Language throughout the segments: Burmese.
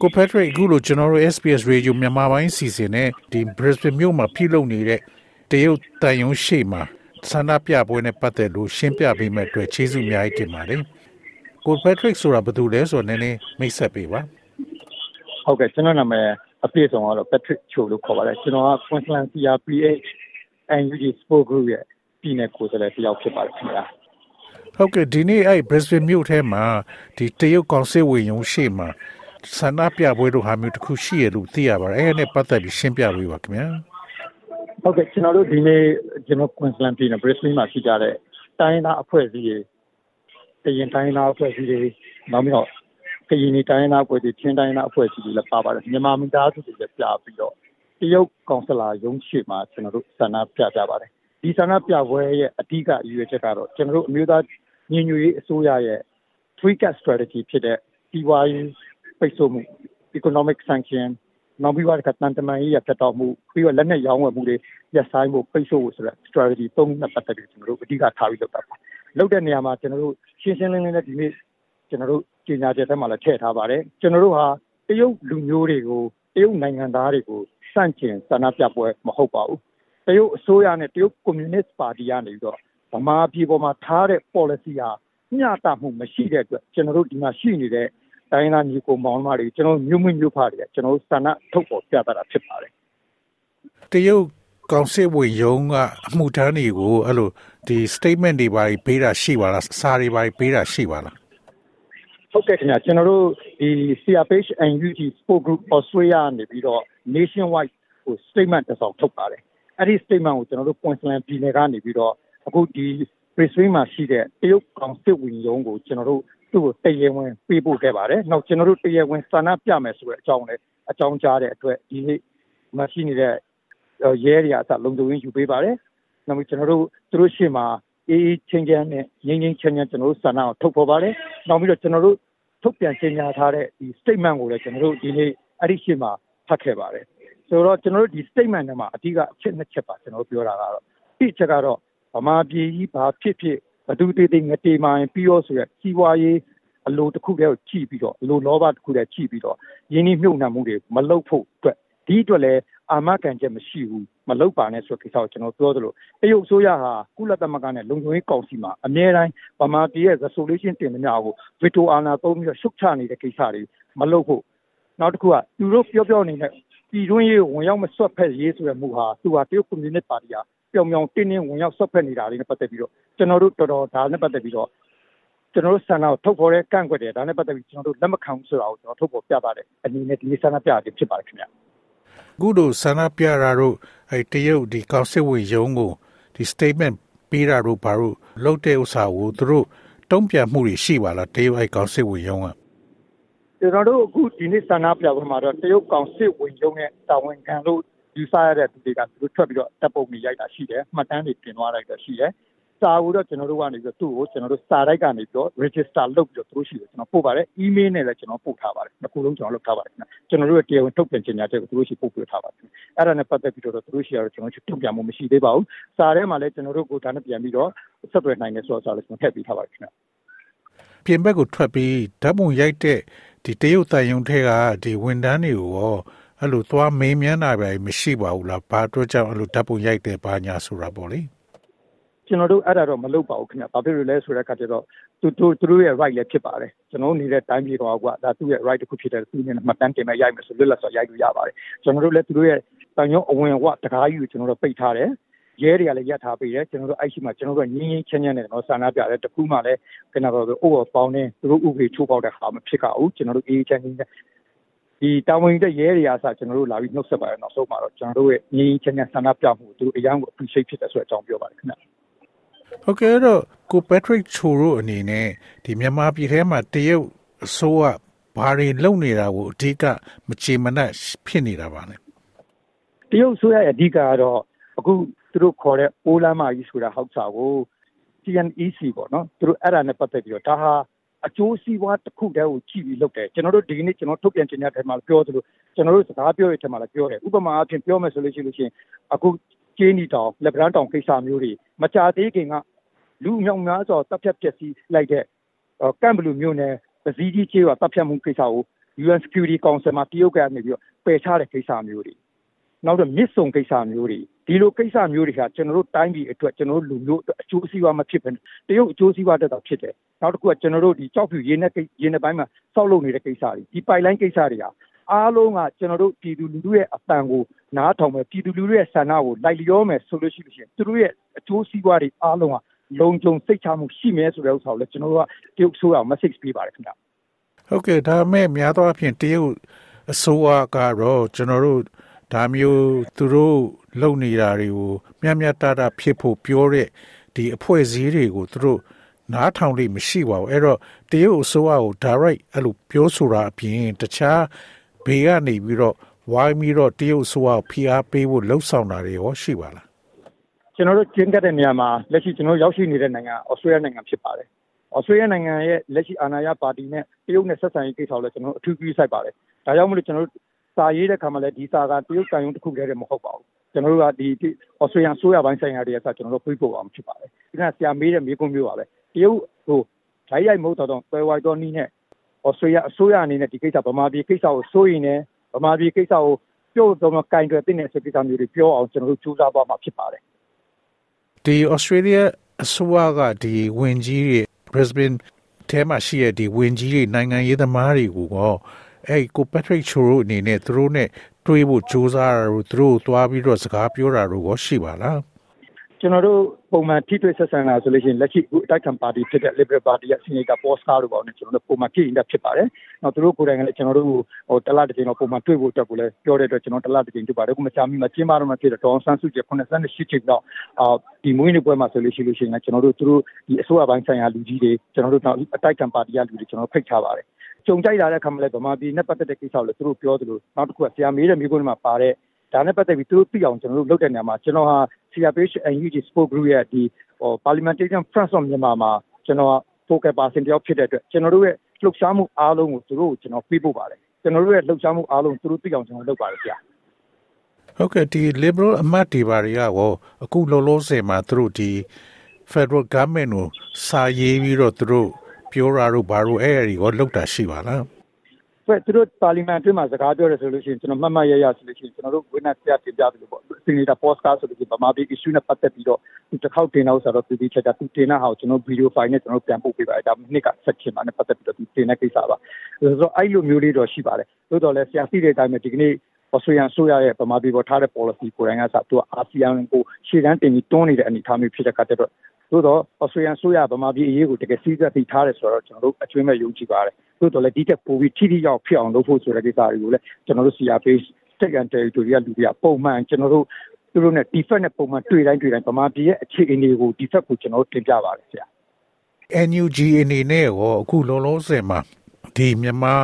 ကိုဖက်ထရစ်အခုလိုကျွန်တော်တို့ SPS Radio မြန်မာပိုင်းစီစဉ်နဲ့ဒီ Brisbane မြို့မှာပြုလုပ်နေတဲ့တရုတ်တန်ယုံရှိမှာဆန္ဒပြပွဲနဲ့ပတ်သက်လို့ရှင်းပြပေးမဲ့အတွက်ကျေးဇူးအများကြီးတင်ပါတယ်။ကိုဖက်ထရစ်ဆိုတာဘာတူလဲဆိုတော့နည်းနည်းမိတ်ဆက်ပေးပါ။ဟုတ်ကဲ့ကျွန်တော်နာမည်အပြည့်စုံကတော့ Patrick Cho လို့ခေါ်ပါတယ်ကျွန်တော်က Queensland CRPH NUG Sport Group ရဲ့ပြည်နယ်ကိုယ်စားလှယ်တစ်ယောက်ဖြစ်ပါတယ်ခင်ဗျာဟုတ်ကဲ့ဒီနေ့အဲ့ Brisbane မြို့ထဲမှာဒီတရုတ်ကောင်စစ်ဝင်ရုံရှိမှာ ဆန္ဒပြပွဲတို့ဟာမျိုးတစ်ခုရှိရလို့သိရပါတယ်အဲ့ဒါနဲ့ပတ်သက်ပြီးရှင်းပြပေးပါခင်ဗျာဟုတ်ကဲ့ကျွန်တော်တို့ဒီနေ့ကျွန်တော် Queensland ပြည်နယ် Brisbane မှာရှိကြတဲ့တိုင်းသားအဖွဲ့အစည်းတွေတရင်တိုင်းသားအဖွဲ့အစည်းတွေနောက်ပြီးတော့ကရင်နေတိုင်းသားအဖွဲ့တွေချင်းတိုင်းသားအဖွဲ့အစည်းတွေလည်းပါပါတယ်မြန်မာမိသားစုတွေလည်းပြပြီးတော့တရုတ်ကောင်ဆလာရုံးရှိမှာကျွန်တော်တို့ဆန္ဒပြကြပါတယ်ဒီဆန္ဒပြပွဲရဲ့အဓိကအရွေးချက်ကတော့ကျွန်တော်တို့အမျိုးသားညီညွတ်ရေးအစိုးရရဲ့ three cat strategy ဖြစ်တဲ့ဒီဝိုင်း ပိတ်ဆို့မှု economic sanction နောက်ပြီးတော့ကတန်တမန်ရေးရဖြတ်တော့မှုပြီးတော့လက်နက်ရောင်းဝယ်မှုတွေရပ်ဆိုင်းဖို့ပိတ်ဆို့ဖို့ဆိုတဲ့ strategy သုံးနှစ်ပတ်သက်ပြီးကျွန်တော်တို့အဓိကထားပြီးလုပ်တာပါလုပ်တဲ့နေရာမှာကျွန်တော်တို့ရှင်းရှင်းလင်းလင်းနဲ့ဒီနေ့ကျွန်တော်တို့ကြေညာချက်ထဲမှာလည်းထည့်ထားပါတယ်ကျွန်တော်တို့ဟာတရုတ်လူမျိုးတွေကိုတရုတ်နိုင်ငံသားတွေကိုစန့်ကျင်ဆန္ဒပြပွဲမဟုတ်ပါဘူးတရုတ်အစိုးရနဲ့တရုတ်ကွန်မြူနစ်ပါတီကနေပြီးတော့ဗမာပြည်ပေါ်မှာထားတဲ့ policy ဟာမျှတမှုမရှိတဲ့အတွက်ကျွန်တော်တို့ဒီမှာရှိနေတဲ့ တိုင်းသားညီကိုမောင်မတွေကျွန်တော်မြို့မမြို့ဖားတွေကျွန်တော်ဆန္ဒထုတ်ပေါ်ပြသတာဖြစ်ပါတယ်တရုတ်ကောင်စစ်ဝင်ရုံးကအမှုထမ်းတွေကိုအဲ့လိုဒီ statement တွေပါပေးတာရှိပါလားစာတွေပါပေးတာရှိပါလားဟုတ်ကဲ့ခင်ဗျာကျွန်တော်တို့ဒီ CRPH NUG Sport Group Australia နေပြီးတော့ nationwide ဟို statement တစ်စောင်ထုတ်ပါတယ်အဲ့ဒီ statement ကိုကျွန်တော်တို့ Queensland ပြည်နယ်ကနေပြီးတော့အခုဒီ Brisbane မှာရှိတဲ့တရုတ်ကောင်စစ်ဝင်ရုံးကိုကျွန်တော်တို့ သူ့ကိုတရေဝင်ပေးပို့ခဲ့ပါတယ်။နောက်ကျွန်တော်တို့တရေဝင်စာနာပြမယ်ဆိုတဲ့အကြောင်းလည်းအကြောင်းကြားတဲ့အတွက်ဒီနေ့မရှိနေတဲ့ရဲတွေအစလုံခြုံရေးယူပေးပါတယ်။နောက်ပြီးကျွန်တော်တို့သူတို့ရှေ့မှာအေးအေးချင်းချင်းနဲ့ငြိမ်းငြိမ်းချမ်းချမ်းကျွန်တော်တို့စာနာကိုထုတ်ဖော်ပါတယ်။နောက်ပြီးတော့ကျွန်တော်တို့ထုတ်ပြန်ကြေညာထားတဲ့ဒီ statement ကိုလည်းကျွန်တော်တို့ဒီနေ့အဲ့ဒီရှေ့မှာဖတ်ခဲ့ပါတယ်။ဆိုတော့ကျွန်တော်တို့ဒီ statement ထဲမှာအဓိကအချက်နှစ်ချက်ပါကျွန်တော်တို့ပြောတာကတော့ဒီချက်ကတော့ဗမာပြည်ကြီးဘာဖြစ်ဖြစ် ဘသူတေးသေးငတေမိုင်းပြီးတော့ဆိုရစီးပွားရေးအလိုတစ်ခုတည်းကိုကြည့်ပြီးတော့အလိုလောဘတစ်ခုတည်းကြည့်ပြီးတော့ရင်းနှီးမြှုပ်နှံမှုတွေမလုပ်ဖို့အတွက်ဒီအတွက်လည်းအာမခံချက်မရှိဘူးမလုပ်ပါနဲ့ဆိုတဲ့ကိစ္စကိုကျွန်တော်ပြောသလိုတရုတ်အစိုးရဟာကုလသမဂ္ဂနဲ့လုံခြုံရေးကောင်စီမှာအမြဲတမ်းဗမာပြည်ရဲ့ resolution တင်သမျှကို veto အာဏာသုံးပြီးတော့ရှုတ်ချနေတဲ့ကိစ္စတွေမလုပ်ဖို့နောက်တစ်ခုကသူတို့ပြောပြောနေတဲ့ပြည်တွင်းရေးဝင်ရောက်မဆွတ်ဖက်ရေးဆိုတဲ့မူဟာသူဟာတရုတ်ကွန်မြူနစ်ပါတီဟာပြောင်ပြောင်တင်းတင်းဝင်ရောက်ဆွတ်ဖက်နေတာတွေနဲ့ပတ်သက်ပြီးတော့ ကျွန်တော်တို့တော်တော်ဒါနဲ့ပတ်သက်ပြီးတော့ကျွန်တော်တို့ဆန္ဒကိုထုတ်ဖော်တဲ့ကန့်ကွက်တယ်ဒါနဲ့ပတ်သက်ပြီးကျွန်တော်တို့လက်မခံဘူးဆိုတာကိုကျွန်တော်ထုတ်ဖော်ပြပါတယ်အနေနဲ့ဒီဆန္ဒပြခြင်းဖြစ်ပါတယ်ခင်ဗျာအခုတို့ဆန္ဒပြတာတို့အဲတရုတ်ဒီကောင်စစ်ဝင်ရုံးကိုဒီ statement ပေးတာတို့ဘာလို့လုပ်တဲ့ဥစ္စာကိုသူတို့တုံ့ပြန်မှုတွေရှိပါလားတရုတ်အဲကောင်စစ်ဝင်ရုံးကကျွန်တော်တို့အခုဒီနေ့ဆန္ဒပြပွဲမှာတော့တရုတ်ကောင်စစ်ဝင်ရုံးရဲ့တာဝန်ခံလို့ယူဆရတဲ့သူတွေကသူတို့ထွက်ပြီးတော့တပ်ပုံတွေရိုက်တာရှိတယ်မှတ်တမ်းတွေတင်သွားလိုက်တာရှိတယ် စာကိုတော့ကျွန်တော်တို့ကနေပြီးတော့သူ့ကိုကျွန်တော်တို့စာတိုက်ကနေပြီးတော့ register လုပ်ပြီးတော့သူတို့ရှိတယ်ကျွန်တော်ပို့ပါတယ် email နဲ့လည်းကျွန်တော်ပို့ထားပါတယ်နှစ်ခုလုံးကျွန်တော်လုပ်ထားပါတယ်ခင်ဗျကျွန်တော်တို့ရဲ့တရားဝင်ထုတ်ပြန်ကြေညာချက်ကိုသူတို့ရှိပို့ပေးထားပါတယ်အဲ့ဒါနဲ့ပတ်သက်ပြီးတော့သူတို့ရှိရတော့ကျွန်တော်တို့ထုတ်ပြန်မှုမရှိသေးပါဘူးစာထဲမှာလည်းကျွန်တော်တို့ကိုဒါနဲ့ပြန်ပြီးတော့ဆက်သွယ်နိုင်တယ်ဆိုတော့စာလည်းကျွန်တော်ထည့်ပေးထားပါတယ်ခင်ဗျပြင်ဘက်ကိုထွက်ပြီးဓာတ်ပုံရိုက်တဲ့ဒီတရုတ်တန်ယုံထဲကဒီဝန်ထမ်းတွေကိုရောအဲ့လိုသွားမေးမြန်းတာပဲမရှိပါဘူးလားဘာအတွက်ကြောင့်အဲ့လိုဓာတ်ပုံရိုက်တယ်ဘာညာဆိုတာပေါ့လေ ကျွန်တော်တို့အဲ့ဒါတော့မလုပ်ပါဘူးခင်ဗျ။ဘာဖြစ်လို့လဲဆိုတဲ့အခါကျတော့သူတို့သူတို့ရဲ့ right လည်းဖြစ်ပါတယ်။ကျွန်တော်တို့နေတဲ့တိုင်းပြည်တော်ကဒါသူ့ရဲ့ right တစ်ခုဖြစ်တယ်သူနဲ့မှတ်တမ်းတင်မဲ့ရိုက်မယ်ဆိုလွတ်လပ်စွာရိုက်လို့ရပါတယ်။ကျွန်တော်တို့လည်းသူတို့ရဲ့တန်ရုံအဝင်ဝတကားယူကျွန်တော်တို့ပိတ်ထားတယ်။ရဲတွေကလည်းရပ်ထားပေးတယ်ကျွန်တော်တို့အဲ့ရှိမှကျွန်တော်တို့ငင်းငင်းချမ်းချမ်းနဲ့ကျွန်တော်ဆန္ဒပြတယ်တခုမှလည်းကျွန်တော်တို့အိုးပေါ်ပေါင်းနေသူတို့ဥပဒေချိုးပေါက်တဲ့ဟာမဖြစ်ကြဘူးကျွန်တော်တို့အေးချမ်းချမ်းဒီတာဝန်တဲ့ရဲတွေအားစကျွန်တော်တို့လာပြီးနှုတ်ဆက်ပါတယ်နောက်ဆုံးမှာတော့ကျွန်တော်တို့ရဲ့ငင်းချမ်းချမ်းဆန္ဒပြမှုသူတို့အရန်ကို appreciate ဖြစ်တယ်ဆိုတဲ့အကြောင်းပြောပါတယ်ခင်ဗျာ ဟုတ်ကဲ့တော့ကိုပက်ထရစ်ချိုတို့အနေနဲ့ဒီမြန်မာပြည်ထဲမှာတရုတ်အစိုးရဘာတွေလုပ်နေတာကိုအဓိကမချေမနက်ဖြစ်နေတာပါလဲတရုတ်ဆိုရရဲ့အဓိကကတော့အခုသူတို့ခေါ်တဲ့အိုးလမ်းမကြီးဆိုတာဟောက်စာကို CNEC ပေါ့နော်သူတို့အဲ့ဒါနဲ့ပတ်သက်ပြီးတော့ဒါဟာအကျိုးစီးပွားတစ်ခုတည်းကိုကြည့်ပြီးလုပ်တယ်ကျွန်တော်တို့ဒီနေ့ကျွန်တော်ထုတ်ပြန်ခြင်းတဲ့ထဲမှာပြောသလိုကျွန်တော်တို့စကားပြောရတဲ့ထဲမှာလည်းပြောတယ်ဥပမာအဖြစ်ပြောမယ်ဆိုလို့ရှိလို့ရှိရင်အခု ကျင်းနီတောင်လက်ဗရန်တောင်ကိစ္စမျိုးတွေမကြသေးခင်ကလူမြောင်များစွာတပ်ဖြတ်ပျက်စီးလိုက်တဲ့ကမ်ဘလူမျိုးနဲ့ပစည်းကြီးချေးကတပ်ဖြတ်မှုကိစ္စကို UN Security Council မှာတရုတ်ကနေပြီးတော့ပယ်ချတဲ့ကိစ္စမျိုးတွေနောက်တော့မြစ်ဆုံကိစ္စမျိုးတွေဒီလိုကိစ္စမျိုးတွေကကျွန်တော်တို့တိုင်းပြည်အတွက်ကျွန်တော်တို့လူမျိုးအတွက်အကျိုးစီးပွားမဖြစ်ဘဲတရုတ်အကျိုးစီးပွားတက်တာဖြစ်တယ်နောက်တစ်ခုကကျွန်တော်တို့ဒီကြောက်ဖြူရင်းနဲ့ရင်းနဲ့ပိုင်းမှာစောက်လုပ်နေတဲ့ကိစ္စတွေဒီပိုက်လိုင်းကိစ္စတွေဟာ အားလုံးကကျွန်တော်တို့ပြည်သူလူထုရဲ့အတန်ကိုနားထောင်မယ်ပြည်သူလူထုရဲ့ဆန္ဒကိုလိုက်လျောမယ်ဆိုလို့ရှိလို့ရှိရင်သူတို့ရဲ့အကျိုးစီးပွားတွေအားလုံးကလုံခြုံစိတ်ချမှုရှိမယ်ဆိုတဲ့ဥစ္စာကိုလည်းကျွန်တော်တို့ကတရုတ်ဆိုးအောင် message ပေးပါတယ်ခင်ဗျဟုတ်ကဲ့ဒါမဲ့များသောအားဖြင့်တရုတ်အစိုးရကတော့ကျွန်တော်တို့ဒါမျိုးသူတို့လုပ်နေတာတွေကိုမျှမျှတတဖြစ်ဖို့ပြောတဲ့ဒီအဖွဲ့အစည်းတွေကိုသူတို့နားထောင်လို့မရှိပါဘူးအဲ့တော့တရုတ်အစိုးရကို direct အဲ့လိုပြောဆိုတာအပြင်တခြား ဘေးကနေပြီးတော့ဝိုင်းပြီးတော့တရုတ်အစိုးရကိုဖိအားပေးဖို့လှုံ့ဆော်တာတွေရောရှိပါလားကျွန်တော်တို့ကျင်းကတဲ့နေရာမှာလက်ရှိကျွန်တော်ရောက်ရှိနေတဲ့နိုင်ငံဩစတြေးလျနိုင်ငံဖြစ်ပါတယ်ဩစတြေးလျနိုင်ငံရဲ့လက်ရှိအာဏာရပါတီနဲ့တရုတ်နဲ့ဆက်ဆံရေးကိစ္စကိုလည်းကျွန်တော်အထူးကြီးစိုက်ပါတယ်ဒါကြောင့်မလို့ကျွန်တော်တို့စာရေးတဲ့ခါမှာလည်းဒီစာကတရုတ်ကံရုံတစ်ခုတည်းတည်းမဟုတ်ပါဘူးကျွန်တော်တို့ကဒီဩစတြေးလျဆိုရပိုင်းဆိုင်ရာတွေကကျွန်တော်တို့ပြေးပို့အောင်ဖြစ်ပါတယ်ဒီကဆရာမေးတဲ့မေးခွန်းမျိုးပါပဲတရုတ်ဟိုဓာတ်ရိုက်မဟုတ်တော့ပဲဝိုက်တော့နီးနဲ့ ဩစတြေးလျအစိုးရအနေနဲ့ဒီကိစ္စဗမာပြည်ကိစ္စကိုစိုးရင်လည်းဗမာပြည်ကိစ္စကိုပြောတော့မကင်တွယ်တဲ့ဆိုကိစ္စမျိုးတွေပြောအောင်ကျွန်တော်တို့ကြိုးစားသွားမှာဖြစ်ပါတယ်ဒီ Australia အစိုးရကဒီဝင်ကြီးတွေ Brisbane ထဲမှာရှိတဲ့ဒီဝင်ကြီးတွေနိုင်ငံရေးသမားတွေကိုတော့အဲ့ကို Patrick Choro အနေနဲ့သူတို့နဲ့တွေးဖို့စူးစမ်းတာတို့သူတို့သွားပြီးတော့စကားပြောတာတို့ရောရှိပါလား ကျွန်တော်တို့ပုံမှန်ထိတွေ့ဆက်ဆံတာဆိုလို့ရှိရင်လက်ရှိအခုအတိုက်ခံပါတီဖြစ်တဲ့ Liberal Party ရဲ့ Senator Postcard တို့ပေါ့နဲ့ကျွန်တော်တို့ပုံမှန်ကြည့်နေတာဖြစ်ပါတယ်။နောက်သူတို့ကိုယ်တိုင်ကလည်းကျွန်တော်တို့ဟိုတလတစ်ချိန်တော့ပုံမှန်တွေ့ဖို့အတွက်ကိုလည်းပြောတဲ့အတွက်ကျွန်တော်တလတစ်ချိန်တွေ့ပါတယ်။အခုမချာမီမှာကျင်းပတော့မှဖြစ်တဲ့ဒေါန်ဆန်းစုကြည်88ချိန်တော့အာဒီမွေးနေ့ပွဲမှာဆိုလို့ရှိလို့ရှိရင်ကျွန်တော်တို့သူတို့ဒီအစိုးရပိုင်းဆိုင်ရာလူကြီးတွေကျွန်တော်တို့နောက်အတိုက်ခံပါတီကလူတွေကျွန်တော်ဖိတ်ထားပါတယ်။ကြုံကြိုက်လာတဲ့အခါမှာလည်းဗမာပြည်နဲ့ပတ်သက်တဲ့ကိစ္စကိုလည်းသူတို့ပြောသလိုနောက်တစ်ခုကဆရာမေးတဲ့မိကုန်းမှာပါတဲ့ ဒါနဲ့ပတ်သက်ပြီးသူတို့သိအောင်ကျွန်တော်တို့လုပ်တဲ့နေရာမှာကျွန်တော်ဟာ CRPH UG Sport Group ရဲ့ဒီဟို Parliamentarian Front of Myanmar မှာကျွန်တော် focal person တယောက်ဖြစ်တဲ့အတွက်ကျွန်တော်တို့ရဲ့လှုပ်ရှားမှုအားလုံးကိုသူတို့ကိုကျွန်တော်ပြပို့ပါတယ်ကျွန်တော်တို့ရဲ့လှုပ်ရှားမှုအားလုံးသူတို့သိအောင်ကျွန်တော်လုပ်ပါတယ်ဆရာဟုတ်ကဲ့ဒီ liberal အမတ်ဒီပါတွေကရောအခုလောလောဆယ်မှာသူတို့ဒီ federal government ကိုစာရေးပြီးတော့သူတို့ပြောတာတို့ဘာလို့အဲ့အရာကိုလောက်တာရှိပါလား ဖက်သူတို့ပါလီမန်အတွင်းမှာစကားပြောတယ်ဆိုလို့ရှိရင်ကျွန်တော်မှတ်မှတ်ရရဆိုလို့ရှိရင်ကျွန်တော်တို့ဝိနက်ပြတင်ပြတယ်လို့ပေါ့စီနီတာပေါ့စကားဆိုလို့ရှိရင်ဗမာပြည် issue နဲ့ပတ်သက်ပြီးတော့ဒီတစ်ခေါက်တင်တော့ဆိုတော့ဒီချက်တာသူတင်တဲ့ဟာကိုကျွန်တော်ဗီဒီယိုဖိုင်နဲ့ကျွန်တော်ပြန်ပို့ပေးပါတယ်ဒါနှစ်က section မှာနဲ့ပတ်သက်ပြီးတော့ဒီတင်တဲ့ကိစ္စပါဆိုတော့အဲ့လိုမျိုးလေးတော့ရှိပါတယ်သို့တော်လည်းဆရာသိတဲ့အတိုင်းပဲဒီကနေ့ဩစတြေးလျဆိုရရဲ့ဗမာပြည်ပေါ်ထားတဲ့ policy ကိုယ်တိုင်ကစသူကအာဆီယံကိုရှေ့တန်းတင်ပြီးတွန်းနေတဲ့အနေအထားမျိုးဖြစ်တဲ့အခါကျတော့ သို့တော့ဩစတြေးလျဆိုရဗမာပြည်အရေးကိုတကယ်စီးစပ်သိထားတယ်ဆိုတော့ကျွန်တော်တို့အကျွမ်းမဲ့ယုံကြည်ပါတယ်သို့တော်လည်းဒီတက်ပိုပြီးထိထိရောက်ဖြစ်အောင်လုပ်ဖို့ဆိုတဲ့ကိစ္စတွေကိုလည်းကျွန်တော်တို့ CRPH State and Territorial လူတွေကပုံမှန်ကျွန်တော်တို့သူတို့နဲ့ defect နဲ့ပုံမှန်တွေ့တိုင်းတွေ့တိုင်းဗမာပြည်ရဲ့အခြေအနေကို defect ကိုကျွန်တော်တို့တင်ပြပါတယ်ဆရာ NUG အနေနဲ့ရောအခုလုံးလုံးစင်မှာဒီမြန်မာ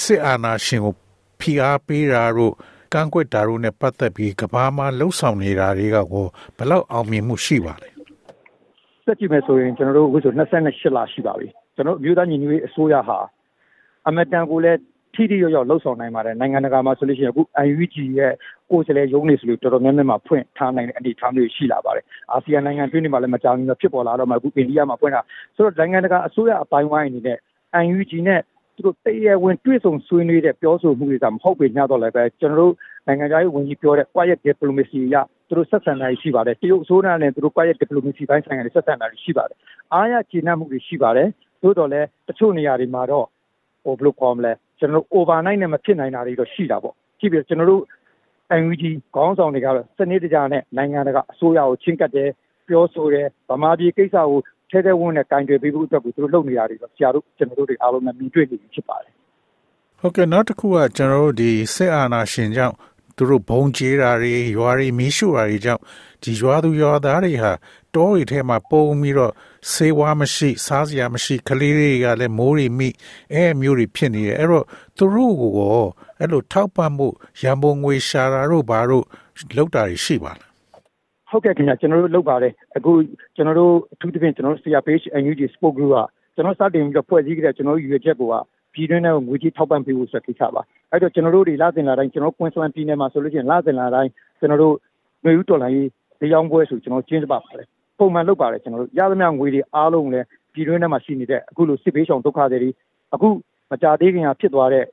စစ်အာဏာရှင်ကိုဖိအားပေးတာတို့ကန့်ကွက်တာတို့နဲ့ပတ်သက်ပြီးကဘာမှာလှုပ်ဆောင်နေတာတွေကကိုဘယ်လောက်အောင်မြင်မှုရှိပါလဲ စက်ကြည့်မယ်ဆိုရင်ကျွန်တော်တို့အခုဆို28လရှိပါပြီကျွန်တော်မြို့သားညီညွတ်ရေးအစိုးရဟာအမတန်ကိုလည်းထိထိရောက်ရောက်လှုပ်ဆောင်နိုင်ပါတယ်နိုင်ငံတကာမှာဆိုလို့ရှိရင်အခု UNG ရဲ့ကိုယ်စားလှယ်ရုံးနေဆိုလို့တော်တော်များများမှာဖွင့်ထားနိုင်တဲ့အနေအထားမျိုးရှိလာပါတယ်အာဆီယံနိုင်ငံတွင်းတွေမှာလည်းမကြောင်ဘူးဖြစ်ပေါ်လာတော့မှအခုအိန္ဒိယမှာဖွင့်တာဆိုတော့နိုင်ငံတကာအစိုးရအပိုင်းဝိုင်းအနေနဲ့ UNG နဲ့သူတို့တရားဝင်တွေ့ဆုံဆွေးနွေးတဲ့ပြောဆိုမှုတွေကမဟုတ်ပေညတော့လည်းပဲကျွန်တော်တို့နိုင်ငံခြားရေးဝန်ကြီးပြောတဲ့ quiet diplomacy အရ သူတို့ဆက်ဆံတာရှိပါတယ်တရုတ်အစိုးရနဲ့သူတို့ quiet diplomacy ဘိုင်းဆိုင်ရာတွေဆက်ဆံတာရှိပါတယ်အားရကျေနပ်မှုတွေရှိပါတယ်သို့တော်လည်းတချို့နေရာတွေမှာတော့ဟိုဘယ်လိုခေါ်မလဲကျွန်တော်တို့ overnight နဲ့မဖြစ်နိုင်တာတွေတော့ရှိတာပေါ့ကြည့်ပြီးကျွန်တော်တို့ NUG ခေါင်းဆောင်တွေကတော့စနစ်တကျနဲ့နိုင်ငံတကာအစိုးရကိုချင်းကပ်တယ်ပြောဆိုတယ်ဗမာပြည်ကိစ္စကိုထဲထဲဝန်းနဲ့ကင်တွယ်ပေးဖို့အတွက်ကိုသူတို့လုပ်နေတာတွေတော့ဆရာတို့ကျွန်တော်တို့တွေအားလုံးနဲ့မြင်တွေ့နေပြီဖြစ်ပါတယ်ဟုတ်ကဲ့နောက်တစ်ခုကကျွန်တော်တို့ဒီစစ်အာဏာရှင်ကြောင့် သူတို့ဘုံကျဲတာတွေရွာတွေမီးရှို့တာတွေကြောင့်ဒီရွာသူရွာသားတွေဟာတောတွေထဲမှာပုံပြီးတော့ဆေးဝါးမရှိ စားစရာမရှိကလေးတွေကလည်းမိုးတွေမိအဲမျိုးတွေဖြစ်နေတယ်အဲ့တော့သူတို့ကိုအဲ့လိုထောက်ပံ့မှုရန်ပုံငွေရှာတာတို့ဘာတို့လောက်တာရှိပါလားဟုတ်ကဲ့ခင်ဗျကျွန်တော်တို့လုပ်ပါတယ်အခုကျွန်တော်တို့အထူးသဖြင့်ကျွန်တော်တို့ CR page NUG sport group ကကျွန်တော်စတင်ပြီးတော့ဖွဲ့စည်းကြတဲ့ကျွန်တော်တို့ရွေချက်ကိုကပြည်တွင်းနဲ့ငွေကြီးထောက်ပံ့ပေးဖို့ဆိုတဲ့ကိစ္စပါ အဲ့တော့ကျွန်တော်တို့တွေလာတင်လာတိုင်းကျွန်တော်ကွင်းစလန်ပြည်နယ်မှာဆိုလို့ရှိရင်လာတင်လာတိုင်းကျွန်တော်တို့မျိုးဥတော်လိုင်းဒီရောင်းပွဲဆိုကျွန်တော်ကျင်းပပါတယ်ပုံမှန်လုပ်ပါတယ်ကျွန်တော်တို့ရသမျှငွေတွေအားလုံးလည်းပြည်တွင်းထဲမှာရှိနေတဲ့အခုလိုစစ်ဘေးရှောင်ဒုက္ခတွေအခုမကြသေးခင်ကဖြစ်သွားတဲ့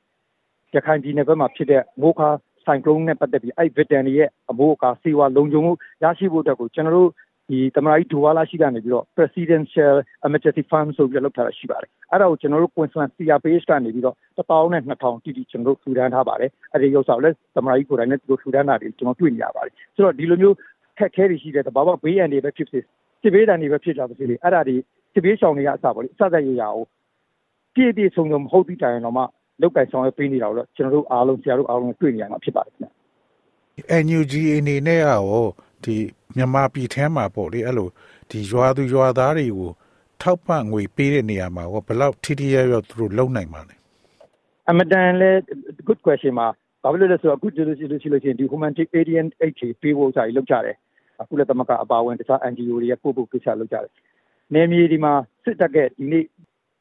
ရခိုင်ပြည်နယ်ဘက်မှာဖြစ်တဲ့မိုးခါဆိုင်ကလုန်းနဲ့ပတ်သက်ပြီးအဲ့ဗစ်တန်တွေရဲ့အမိုးအကာစေဝါလုံခြုံမှုရရှိဖို့အတွက်ကိုကျွန်တော်တို့ ဒီတမန်ကြီးဒူဝါလာရှိကနေပြီးတော့ presidential emergency fund ဆိုပြီးတော့လုပ်ထားတာရှိပါတယ်အဲ့ဒါကိုကျွန်တော်တို့ Queensland CRPH ကနေပြီးတော့1000နဲ့2000တိတိကျွန်တော်တို့ထူထမ်းထားပါတယ်အဲ့ဒီရုပ်ဆောင်လည်းတမန်ကြီးကိုယ်တိုင်နဲ့သူတို့ထူထမ်းတာတွေကျွန်တော်တွေ့နေရပါတယ်ဆိုတော့ဒီလိုမျိုးခက်ခဲတွေရှိတဲ့တဘာဝဘေးရန်တွေပဲဖြစ်ဖြစ်စစ်ဘေးဒဏ်တွေပဲဖြစ်ကြပါစေလေအဲ့ဒါတွေစစ်ဘေးရှောင်တွေကအစပါလေအစသက်ရရအောင်ပြည့်ပြည့်စုံစုံမဟုတ်သည့်တိုင်တော့မှလောက်ကင်ဆောင်ရပေးနေတာတော့ကျွန်တော်တို့အားလုံးဆရာတို့အားလုံးတွေ့နေရမှာဖြစ်ပါတယ်ခင်ဗျ NUG အနေနဲ့ရော ဒီမြန်မာပြည်ထဲမှာပေါ့လေအဲ့လိုဒီရွာသူရွာသားတွေကိုထောက်ပံ့ငွေပေးတဲ့နေရာမှာဘယ်လောက်ထိထိရရသူတို့လုံနိုင်ပါလဲအမတန်လဲ good question မှာဘာဖြစ်လို့လဲဆိုတော့အခုဒီလိုရှိလို့ရှိလို့ရှိရင်ဒီ humanitarian aid ပေးဖို့စာကြီးလုပ်ကြတယ်အခုလည်းသမကအပါဝင်တခြား NGO တွေရဲ့ပို့ဖို့ကိစ္စလုပ်ကြတယ်နေမြေဒီမှာစစ်တပ်ကဒီနေ့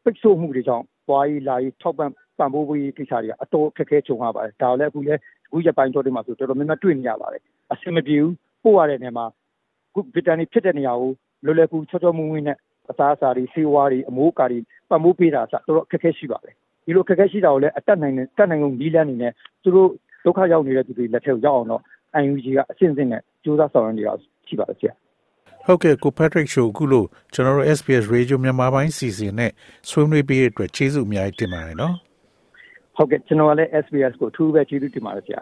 ပိတ်ဆို့မှုတွေကြောင့်ပွားရေးလာရေးထောက်ပံ့ပံ့ပိုးရေးကိစ္စတွေကအတော်ခက်ခဲကြုံရပါတယ်ဒါလည်းအခုလည်းအခုရပိုင်းတော်တွေမှာဆိုတော်တော်များများတွေ့နေရပါတယ်အဆင်မပြေဘူး ပို့ရတဲ့နေရာမှာခုဗီတာနီဖြစ်တဲ့နေရာကိုလွယ်လွယ်ကူချောချောမွေ့မွေ့နဲ့အစားအစာတွေဆေးဝါးတွေအမိုးအကာတွေပံ့ပိုးပေးတာဆိုတော့အခက်အခဲရှိပါတယ်ဒီလိုအခက်အခဲရှိတာကိုလည်းအတက်နိုင်တဲ့တက်နိုင်ကုန်နီးလန်းနေနဲ့သူတို့ဒုက္ခရောက်နေတဲ့သူတွေလက်ထက်ကိုရောက်အောင်တော့ IUG ကအစဉ်စဉ်နဲ့ကြိုးစားဆောင်ရွက်နေတာရှိပါတယ်ဆရာဟုတ်ကဲ့ကို Patrick Show ခုလို့ကျွန်တော်တို့ SPS Radio မြန်မာပိုင်းစီစဉ်နဲ့ဆွေးနွေးပေးတဲ့အတွက်ကျေးဇူးအများကြီးတင်ပါတယ်နော်ဟုတ်ကဲ့ကျွန်တော်လည်း SBS ကိုအထူးပဲကျေးဇူးတင်ပါတယ်ဆရာ